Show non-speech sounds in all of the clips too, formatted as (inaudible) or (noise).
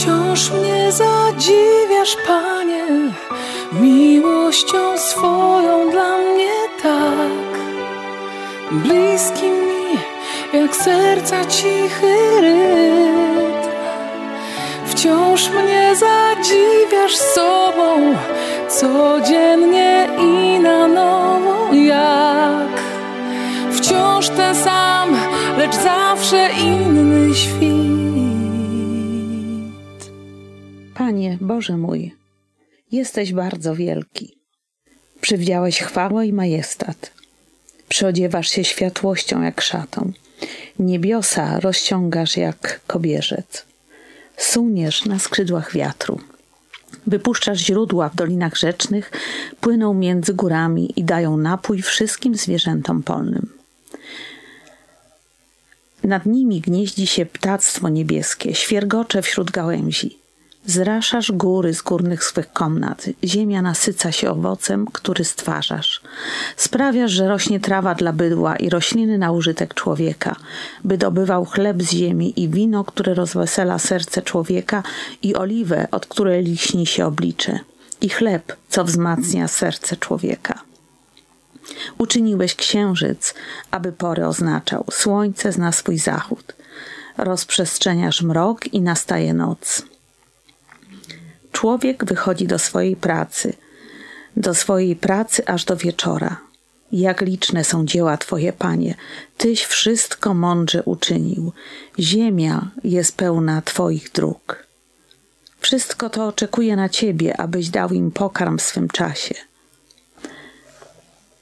Wciąż mnie zadziwiasz, Panie, miłością swoją dla mnie tak. Bliski mi, jak serca cichy rytm. Wciąż mnie zadziwiasz sobą, codziennie i na nowo jak. Wciąż ten sam, lecz zawsze inny świt. Panie Boże mój, jesteś bardzo wielki. Przywdziałeś chwałę i majestat. Przyodziewasz się światłością jak szatą. Niebiosa rozciągasz jak kobierzec. Suniesz na skrzydłach wiatru. Wypuszczasz źródła w dolinach rzecznych, płyną między górami i dają napój wszystkim zwierzętom polnym. Nad nimi gnieździ się ptactwo niebieskie, świergocze wśród gałęzi. Zraszasz góry z górnych swych komnat. Ziemia nasyca się owocem, który stwarzasz. Sprawiasz, że rośnie trawa dla bydła i rośliny na użytek człowieka, by dobywał chleb z ziemi i wino, które rozwesela serce człowieka i oliwę, od której liśni się oblicze, i chleb, co wzmacnia serce człowieka. Uczyniłeś księżyc, aby pory oznaczał. Słońce zna swój zachód. Rozprzestrzeniasz mrok i nastaje noc. Człowiek wychodzi do swojej pracy, do swojej pracy aż do wieczora. Jak liczne są dzieła Twoje, Panie, Tyś wszystko mądrze uczynił. Ziemia jest pełna Twoich dróg. Wszystko to oczekuje na Ciebie, abyś dał im pokarm w swym czasie.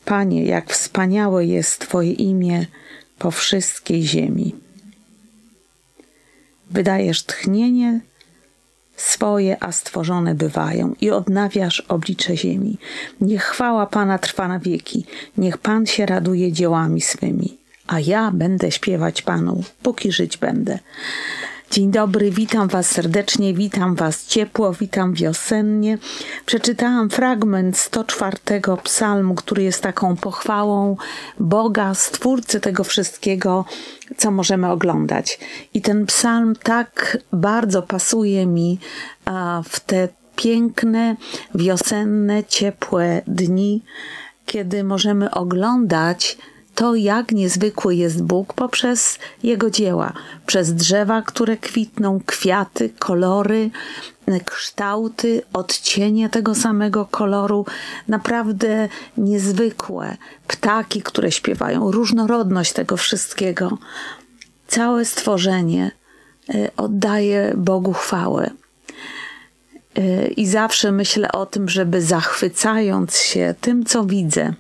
Panie, jak wspaniałe jest Twoje imię po wszystkiej ziemi. Wydajesz tchnienie swoje, a stworzone bywają i odnawiasz oblicze ziemi. Niech chwała Pana trwa na wieki, niech Pan się raduje dziełami swymi, a ja będę śpiewać Panu, póki żyć będę. Dzień dobry, witam Was serdecznie, witam Was ciepło, witam wiosennie. Przeczytałam fragment 104 psalmu, który jest taką pochwałą Boga, Stwórcy tego wszystkiego, co możemy oglądać. I ten psalm tak bardzo pasuje mi w te piękne, wiosenne, ciepłe dni, kiedy możemy oglądać to, jak niezwykły jest Bóg poprzez Jego dzieła, przez drzewa, które kwitną, kwiaty, kolory, kształty, odcienie tego samego koloru, naprawdę niezwykłe, ptaki, które śpiewają, różnorodność tego wszystkiego. Całe stworzenie e, oddaje Bogu chwałę. E, I zawsze myślę o tym, żeby zachwycając się tym, co widzę,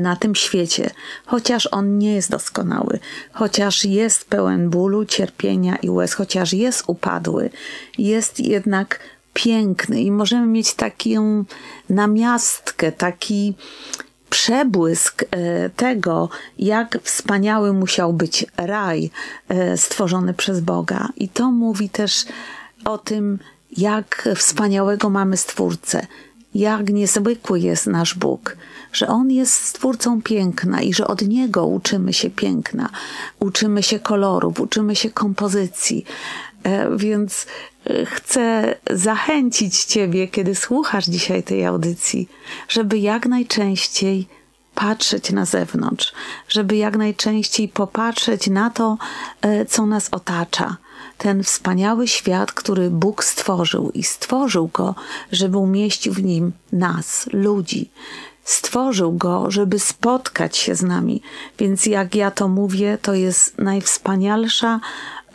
na tym świecie, chociaż on nie jest doskonały, chociaż jest pełen bólu, cierpienia i łez, chociaż jest upadły, jest jednak piękny. I możemy mieć taką namiastkę, taki przebłysk e, tego, jak wspaniały musiał być raj e, stworzony przez Boga. I to mówi też o tym, jak wspaniałego mamy Stwórcę, jak niezwykły jest nasz Bóg, że On jest stwórcą piękna i że od Niego uczymy się piękna, uczymy się kolorów, uczymy się kompozycji. E, więc e, chcę zachęcić Ciebie, kiedy słuchasz dzisiaj tej audycji, żeby jak najczęściej patrzeć na zewnątrz, żeby jak najczęściej popatrzeć na to, e, co nas otacza ten wspaniały świat, który Bóg stworzył i stworzył go, żeby umieścił w nim nas, ludzi. Stworzył go, żeby spotkać się z nami. Więc jak ja to mówię, to jest najwspanialsza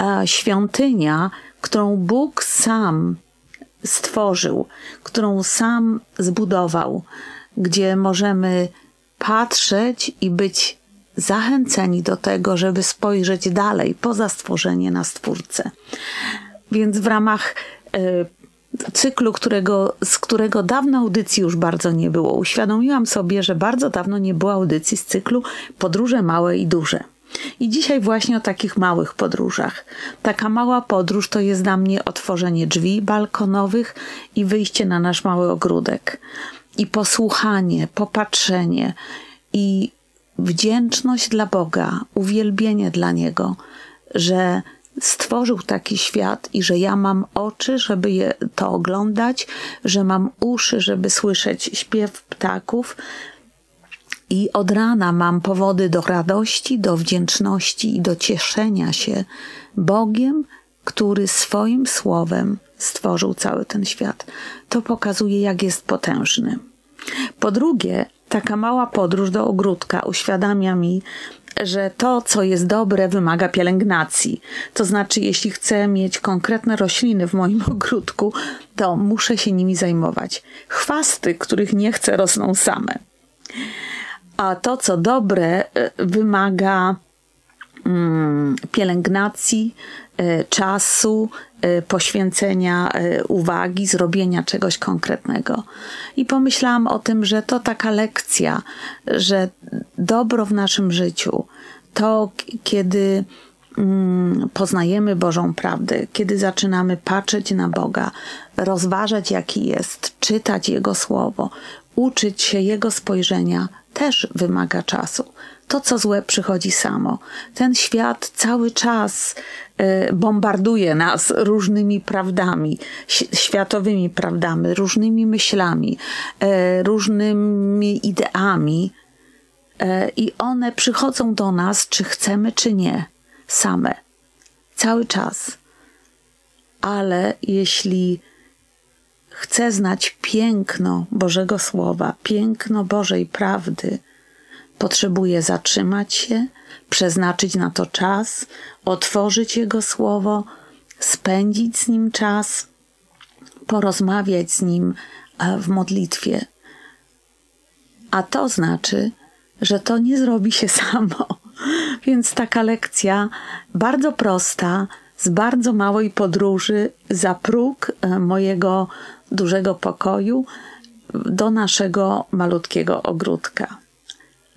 e, świątynia, którą Bóg sam stworzył, którą sam zbudował, gdzie możemy patrzeć i być zachęceni do tego, żeby spojrzeć dalej, poza stworzenie na Stwórcę. Więc w ramach y, cyklu, którego, z którego dawno audycji już bardzo nie było, uświadomiłam sobie, że bardzo dawno nie było audycji z cyklu Podróże małe i duże. I dzisiaj właśnie o takich małych podróżach. Taka mała podróż to jest dla mnie otworzenie drzwi balkonowych i wyjście na nasz mały ogródek. I posłuchanie, popatrzenie i wdzięczność dla Boga, uwielbienie dla Niego, że stworzył taki świat i że ja mam oczy, żeby je to oglądać, że mam uszy, żeby słyszeć śpiew ptaków. I od rana mam powody do radości, do wdzięczności i do cieszenia się Bogiem, który swoim słowem stworzył cały ten świat. To pokazuje, jak jest potężny. Po drugie, taka mała podróż do ogródka uświadamia mi, że to, co jest dobre, wymaga pielęgnacji. To znaczy, jeśli chcę mieć konkretne rośliny w moim (laughs) ogródku, to muszę się nimi zajmować. Chwasty, których nie chcę, rosną same. A to, co dobre, e, wymaga mm, pielęgnacji, e, czasu, poświęcenia uwagi, zrobienia czegoś konkretnego. I pomyślałam o tym, że to taka lekcja, że dobro w naszym życiu, to kiedy mm, poznajemy Bożą prawdę, kiedy zaczynamy patrzeć na Boga, rozważać jaki jest, czytać Jego słowo, uczyć się Jego spojrzenia, też wymaga czasu. To, co złe, przychodzi samo. Ten świat cały czas e, bombarduje nas różnymi prawdami, światowymi prawdami, różnymi myślami, e, różnymi ideami. E, I one przychodzą do nas, czy chcemy, czy nie, same. Cały czas. Ale jeśli chcę znać piękno Bożego Słowa, piękno Bożej prawdy, potrzebuję zatrzymać się, przeznaczyć na to czas, otworzyć Jego Słowo, spędzić z Nim czas, porozmawiać z Nim e, w modlitwie. A to znaczy, że to nie zrobi się (laughs) samo. Więc taka lekcja bardzo prosta, z bardzo małej podróży za próg e, mojego dużego pokoju do naszego malutkiego ogródka.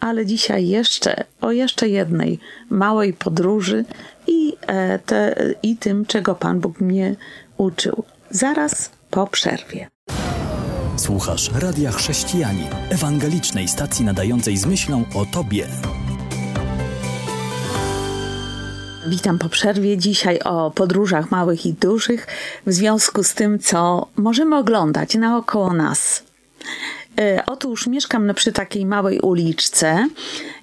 Ale dzisiaj jeszcze o jeszcze jednej małej podróży i, e, te, i tym, czego Pan Bóg mnie uczył. Zaraz po przerwie. Słuchasz Radia Chrześcijani, ewangelicznej stacji nadającej z myślą o Tobie. Witam po przerwie. Dzisiaj o podróżach małych i dużych w związku z tym, co możemy oglądać naokoło nas. E, otóż mieszkam przy takiej małej uliczce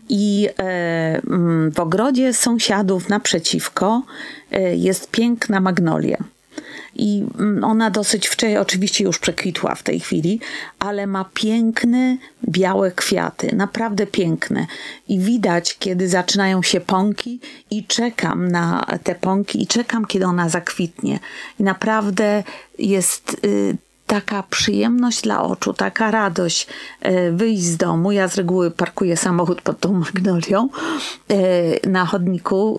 i e, mm, w ogrodzie sąsiadów naprzeciwko e, jest piękna magnolia. I mm, ona dosyć wcześnie, oczywiście już przekwitła w tej chwili, ale ma piękne, białe kwiaty, naprawdę piękne. I widać, kiedy zaczynają się pąki, i czekam na te pąki, i czekam, kiedy ona zakwitnie. I naprawdę jest. Y, taka przyjemność dla oczu, taka radość y, wyjść z domu. Ja z reguły parkuję samochód pod tą magnolią y, na chodniku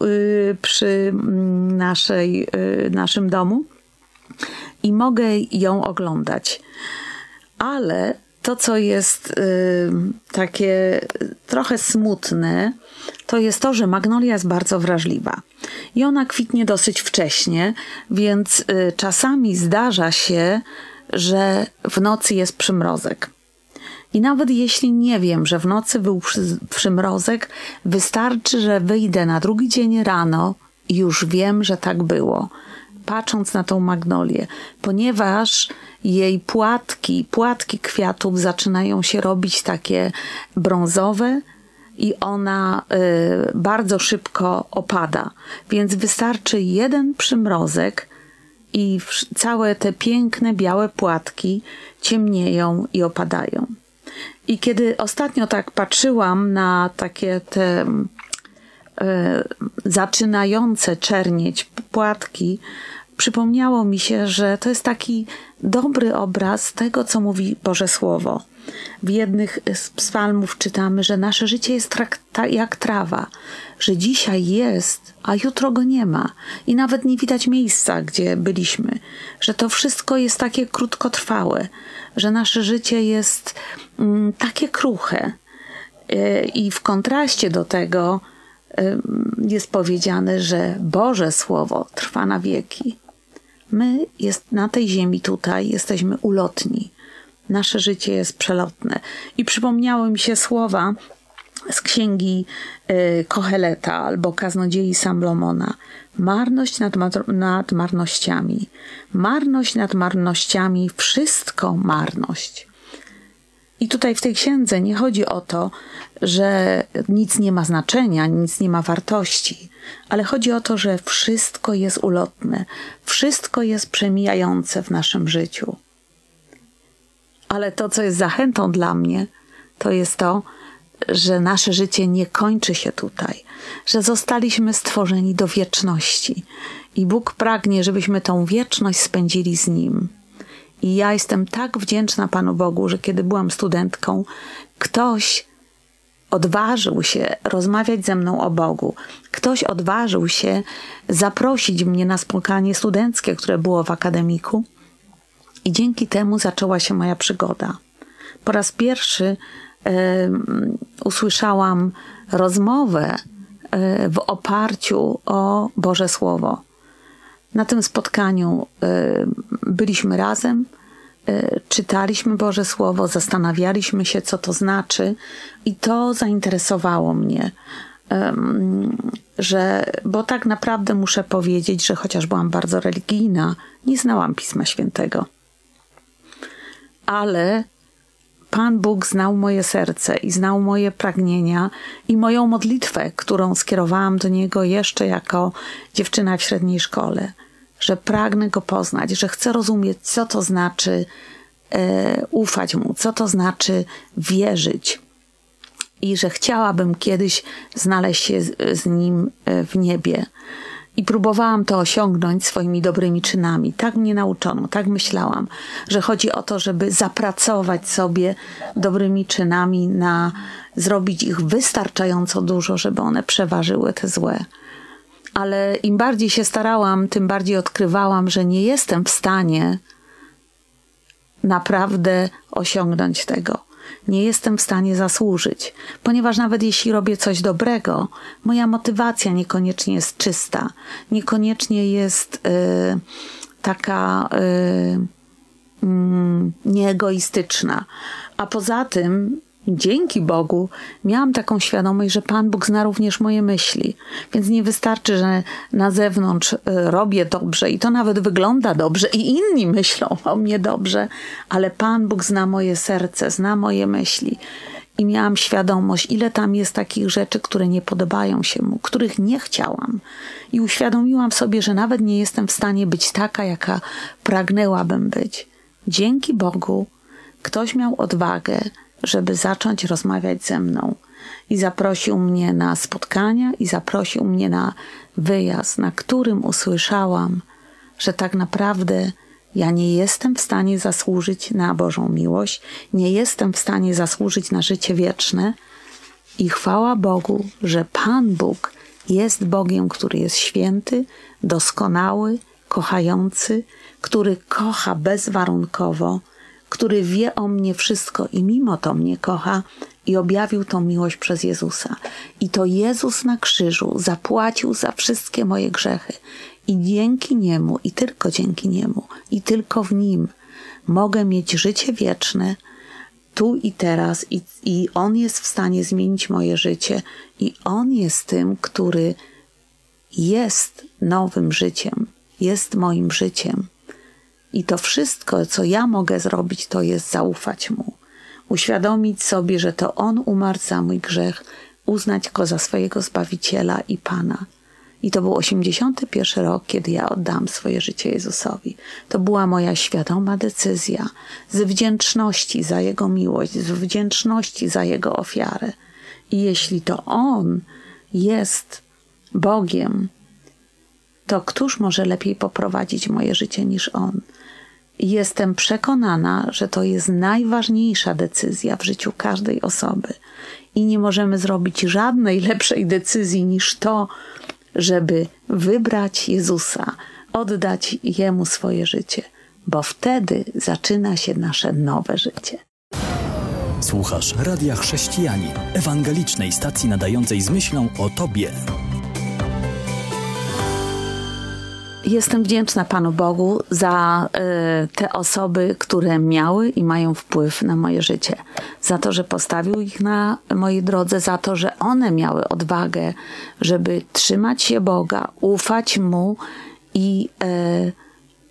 przy mm, naszej, naszym domu i mogę ją oglądać. Ale to, co jest takie trochę smutne, to jest to, że magnolia jest bardzo wrażliwa. I ona kwitnie dosyć wcześnie, więc czasami zdarza się, że w nocy jest przymrozek. I nawet jeśli nie wiem, że w nocy był przymrozek, wystarczy, że wyjdę na drugi dzień rano i już wiem, że tak było patrząc na tą magnolię, ponieważ jej płatki, płatki kwiatów zaczynają się robić takie brązowe i ona y, bardzo szybko opada. Więc wystarczy jeden przymrozek i całe te piękne białe płatki ciemnieją i opadają. I kiedy ostatnio tak patrzyłam na takie te E, zaczynające czernieć płatki, przypomniało mi się, że to jest taki dobry obraz tego, co mówi Boże Słowo. W jednych z psalmów czytamy, że nasze życie jest jak trawa, że dzisiaj jest, a jutro go nie ma i nawet nie widać miejsca, gdzie byliśmy, że to wszystko jest takie krótkotrwałe, że nasze życie jest mm, takie kruche. E, I w kontraście do tego, jest powiedziane, że Boże Słowo trwa na wieki. My jest na tej ziemi tutaj jesteśmy ulotni. Nasze życie jest przelotne. I przypomniały mi się słowa z księgi y, Koheleta albo Kaznodziei Samblomona. Marność nad, nad marnościami. Marność nad marnościami, wszystko marność. I tutaj w tej księdze nie chodzi o to, że nic nie ma znaczenia, nic nie ma wartości, ale chodzi o to, że wszystko jest ulotne, wszystko jest przemijające w naszym życiu. Ale to, co jest zachętą dla mnie, to jest to, że nasze życie nie kończy się tutaj, że zostaliśmy stworzeni do wieczności i Bóg pragnie, żebyśmy tą wieczność spędzili z Nim. I ja jestem tak wdzięczna Panu Bogu, że kiedy byłam studentką, ktoś odważył się rozmawiać ze mną o Bogu. Ktoś odważył się zaprosić mnie na spotkanie studenckie, które było w akademiku. I dzięki temu zaczęła się moja przygoda. Po raz pierwszy y, usłyszałam rozmowę y, w oparciu o Boże Słowo. Na tym spotkaniu y, byliśmy razem, y, czytaliśmy Boże Słowo, zastanawialiśmy się, co to znaczy, i to zainteresowało mnie. Że, bo tak naprawdę muszę powiedzieć, że chociaż byłam bardzo religijna, nie znałam Pisma Świętego. Ale Pan Bóg znał moje serce i znał moje pragnienia i moją modlitwę, którą skierowałam do Niego jeszcze jako dziewczyna w średniej szkole że pragnę go poznać, że chcę rozumieć, co to znaczy e, ufać mu, co to znaczy wierzyć. I że chciałabym kiedyś znaleźć się z, z nim e, w niebie. I próbowałam to osiągnąć swoimi dobrymi czynami. Tak mnie nauczono, tak myślałam, że chodzi o to, żeby zapracować sobie dobrymi czynami na zrobić ich wystarczająco dużo, żeby one przeważyły te złe ale im bardziej się starałam, tym bardziej odkrywałam, że nie jestem w stanie naprawdę osiągnąć tego. Nie jestem w stanie zasłużyć, ponieważ nawet jeśli robię coś dobrego, moja motywacja niekoniecznie jest czysta, niekoniecznie jest y, taka y, y, nieegoistyczna. A poza tym dzięki Bogu miałam taką świadomość, że Pan Bóg zna również moje myśli. Więc nie wystarczy, że na zewnątrz y, robię dobrze i to nawet wygląda dobrze i inni (laughs) myślą o mnie dobrze, ale Pan Bóg zna moje serce, zna moje myśli. I miałam świadomość, ile tam jest takich rzeczy, które nie podobają się mu, których nie chciałam. I uświadomiłam sobie, że nawet nie jestem w stanie być taka, jaka pragnęłabym być. Dzięki Bogu ktoś miał odwagę, żeby zacząć rozmawiać ze mną. I zaprosił mnie na spotkania, i zaprosił mnie na wyjazd, na którym usłyszałam, że tak naprawdę ja nie jestem w stanie zasłużyć na Bożą miłość, nie jestem w stanie zasłużyć na życie wieczne. I chwała Bogu, że Pan Bóg jest Bogiem, który jest święty, doskonały, kochający, który kocha bezwarunkowo który wie o mnie wszystko i mimo to mnie kocha i objawił tą miłość przez Jezusa. I to Jezus na krzyżu zapłacił za wszystkie moje grzechy. I dzięki Niemu, i tylko dzięki Niemu, i tylko w Nim mogę mieć życie wieczne tu i teraz, i, i On jest w stanie zmienić moje życie, i On jest tym, który jest nowym życiem, jest moim życiem. I to wszystko, co ja mogę zrobić, to jest zaufać Mu. Uświadomić sobie, że to On umarł za mój grzech, uznać Go za swojego Zbawiciela i Pana. I to był 81 rok, kiedy ja oddam swoje życie Jezusowi. To była moja świadoma decyzja z wdzięczności za Jego miłość, z wdzięczności za Jego ofiarę. I jeśli to On jest Bogiem, to któż może lepiej poprowadzić moje życie niż On? Jestem przekonana, że to jest najważniejsza decyzja w życiu każdej osoby i nie możemy zrobić żadnej lepszej decyzji niż to, żeby wybrać Jezusa, oddać Jemu swoje życie, bo wtedy zaczyna się nasze nowe życie. Słuchasz Radia Chrześcijani, ewangelicznej stacji nadającej z myślą o Tobie. Jestem wdzięczna Panu Bogu za y, te osoby, które miały i mają wpływ na moje życie. Za to, że postawił ich na mojej drodze, za to, że one miały odwagę, żeby trzymać się Boga, ufać Mu i, y,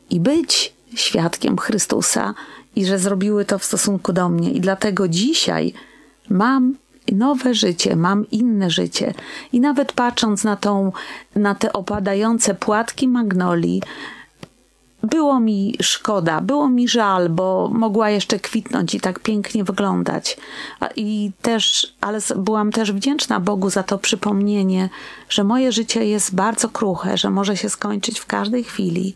i być świadkiem Chrystusa, i że zrobiły to w stosunku do mnie. I dlatego dzisiaj mam nowe życie, mam inne życie. I nawet patrząc na, tą, na te opadające płatki magnolii, było mi szkoda, było mi żal, bo mogła jeszcze kwitnąć i tak pięknie wyglądać. I też, ale byłam też wdzięczna Bogu za to przypomnienie, że moje życie jest bardzo kruche, że może się skończyć w każdej chwili,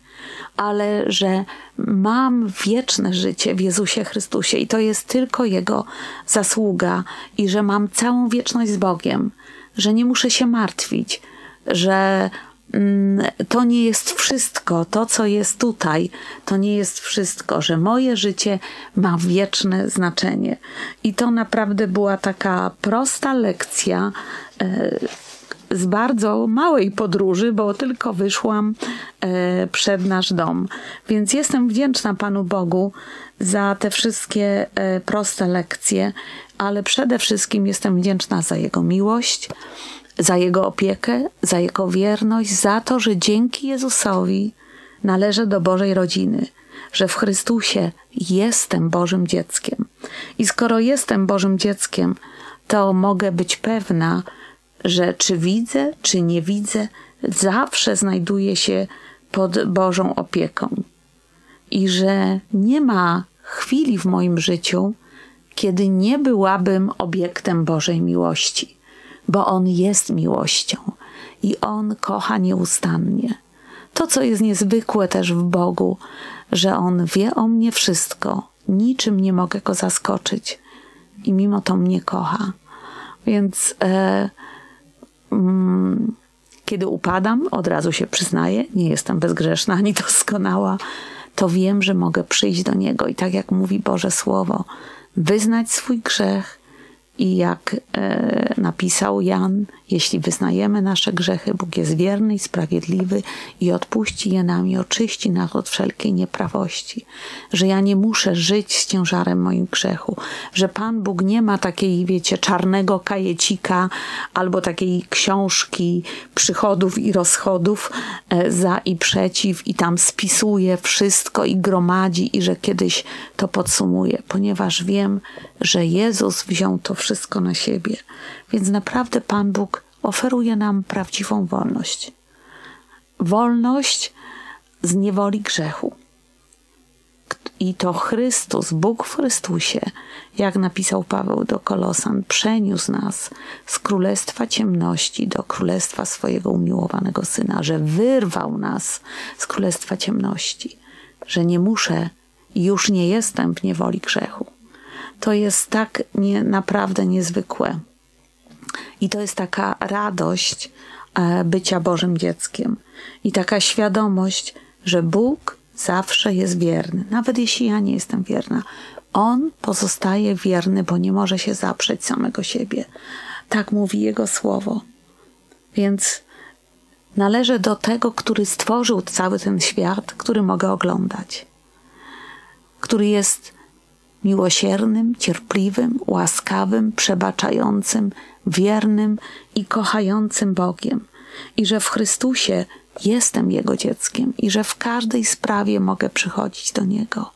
ale że mam wieczne życie w Jezusie Chrystusie i to jest tylko Jego zasługa i że mam całą wieczność z Bogiem, że nie muszę się martwić, że to nie jest wszystko, to co jest tutaj, to nie jest wszystko, że moje życie ma wieczne znaczenie. I to naprawdę była taka prosta lekcja e, z bardzo małej podróży, bo tylko wyszłam e, przed nasz dom. Więc jestem wdzięczna Panu Bogu za te wszystkie e, proste lekcje, ale przede wszystkim jestem wdzięczna za Jego miłość za Jego opiekę, za Jego wierność, za to, że dzięki Jezusowi należę do Bożej rodziny, że w Chrystusie jestem Bożym dzieckiem. I skoro jestem Bożym dzieckiem, to mogę być pewna, że czy widzę, czy nie widzę, zawsze znajduję się pod Bożą opieką. I że nie ma chwili w moim życiu, kiedy nie byłabym obiektem Bożej miłości bo On jest miłością i On kocha nieustannie. To, co jest niezwykłe też w Bogu, że On wie o mnie wszystko, niczym nie mogę Go zaskoczyć i mimo to mnie kocha. Więc e, mm, kiedy upadam, od razu się przyznaję, nie jestem bezgrzeszna ani doskonała, to wiem, że mogę przyjść do Niego i tak jak mówi Boże Słowo, wyznać swój grzech i jak e, napisał Jan, jeśli wyznajemy nasze grzechy, Bóg jest wierny i sprawiedliwy i odpuści je nam i oczyści nas od wszelkiej nieprawości. Że ja nie muszę żyć z ciężarem moim grzechu. Że Pan Bóg nie ma takiej, wiecie, czarnego kajecika albo takiej książki przychodów i rozchodów e, za i przeciw i tam spisuje wszystko i gromadzi i że kiedyś to podsumuje, ponieważ wiem, że Jezus wziął to wszystko na siebie. Więc naprawdę Pan Bóg oferuje nam prawdziwą wolność. Wolność z niewoli grzechu. I to Chrystus, Bóg w Chrystusie, jak napisał Paweł do Kolosan, przeniósł nas z królestwa ciemności do królestwa swojego umiłowanego syna, że wyrwał nas z królestwa ciemności, że nie muszę już nie jestem w niewoli grzechu. To jest tak nie, naprawdę niezwykłe. I to jest taka radość e, bycia Bożym dzieckiem i taka świadomość, że Bóg zawsze jest wierny, nawet jeśli ja nie jestem wierna. On pozostaje wierny, bo nie może się zaprzeć samego siebie. Tak mówi Jego słowo. Więc należę do tego, który stworzył cały ten świat, który mogę oglądać, który jest miłosiernym, cierpliwym, łaskawym, przebaczającym, wiernym i kochającym Bogiem, i że w Chrystusie jestem Jego dzieckiem, i że w każdej sprawie mogę przychodzić do Niego.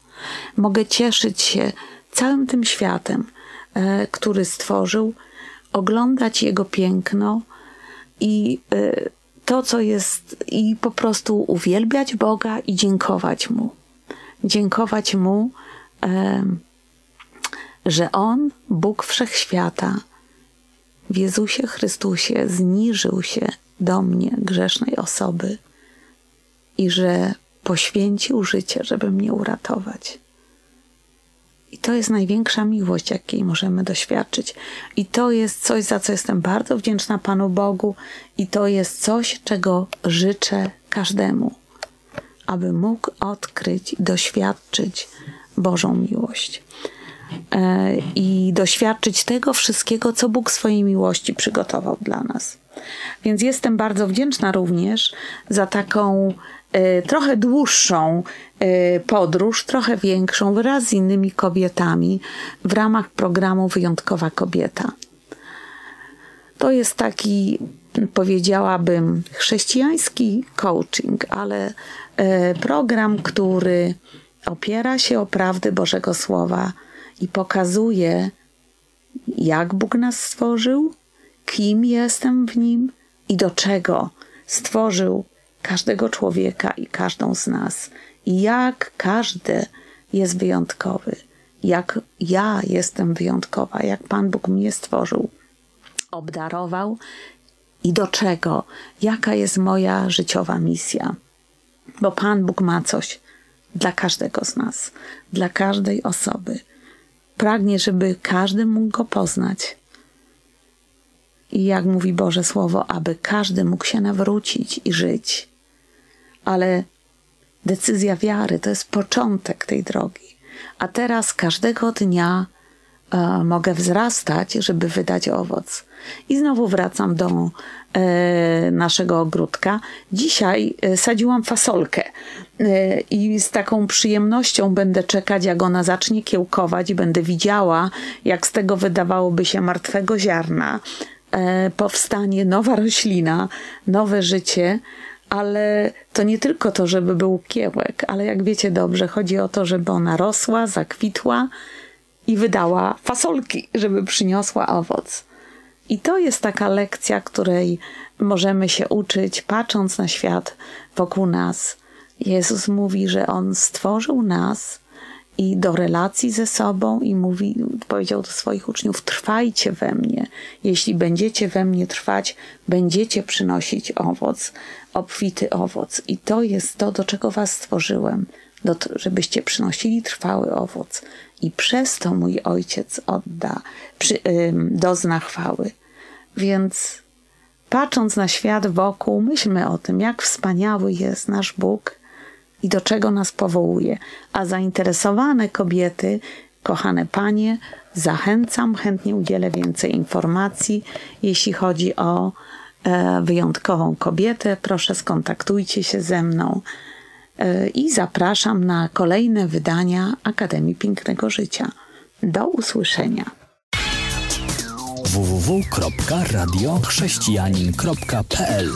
Mogę cieszyć się całym tym światem, e, który stworzył, oglądać Jego piękno i e, to, co jest, i po prostu uwielbiać Boga i dziękować Mu. Dziękować Mu. E, że On, Bóg Wszechświata, w Jezusie Chrystusie zniżył się do mnie, grzesznej osoby, i że poświęcił życie, żeby mnie uratować. I to jest największa miłość, jakiej możemy doświadczyć. I to jest coś, za co jestem bardzo wdzięczna Panu Bogu, i to jest coś, czego życzę każdemu, aby mógł odkryć doświadczyć Bożą miłość. E, i doświadczyć tego wszystkiego, co Bóg swojej miłości przygotował dla nas. Więc jestem bardzo wdzięczna również za taką y, trochę dłuższą y, podróż, trochę większą wraz z innymi kobietami w ramach programu Wyjątkowa Kobieta. To jest taki, powiedziałabym, chrześcijański coaching, ale program, który opiera się o prawdy Bożego Słowa i pokazuje, jak Bóg nas stworzył, kim jestem w nim i do czego stworzył każdego człowieka i każdą z nas. I jak każdy jest wyjątkowy, jak ja jestem wyjątkowa, jak Pan Bóg mnie stworzył, obdarował i do czego, jaka jest moja życiowa misja. Bo Pan Bóg ma coś dla każdego z nas, dla każdej osoby. Pragnie, żeby każdy mógł go poznać. I jak mówi Boże Słowo, aby każdy mógł się nawrócić i żyć. Ale decyzja wiary to jest początek tej drogi. A teraz każdego dnia e, mogę wzrastać, żeby wydać owoc. I znowu wracam do naszego ogródka. Dzisiaj e, sadziłam fasolkę e, i z taką przyjemnością będę czekać, jak ona zacznie kiełkować będę widziała, jak z tego wydawałoby się martwego ziarna e, powstanie nowa roślina, nowe życie. Ale to nie tylko to, żeby był kiełek, ale jak wiecie dobrze, chodzi o to, żeby ona rosła, zakwitła i wydała fasolki, żeby przyniosła owoc. I to jest taka lekcja, której możemy się uczyć, patrząc na świat wokół nas. Jezus mówi, że On stworzył nas i do relacji ze sobą i mówi, powiedział do swoich uczniów: Trwajcie we mnie. Jeśli będziecie we mnie trwać, będziecie przynosić owoc, obfity owoc. I to jest to, do czego Was stworzyłem, do, żebyście przynosili trwały owoc. I przez to mój ojciec odda, przy, dozna chwały. Więc patrząc na świat wokół, myślmy o tym, jak wspaniały jest nasz Bóg i do czego nas powołuje. A zainteresowane kobiety, kochane panie, zachęcam, chętnie udzielę więcej informacji. Jeśli chodzi o e, wyjątkową kobietę, proszę skontaktujcie się ze mną e, i zapraszam na kolejne wydania Akademii Pięknego Życia. Do usłyszenia www.radiochrześcijanin.pl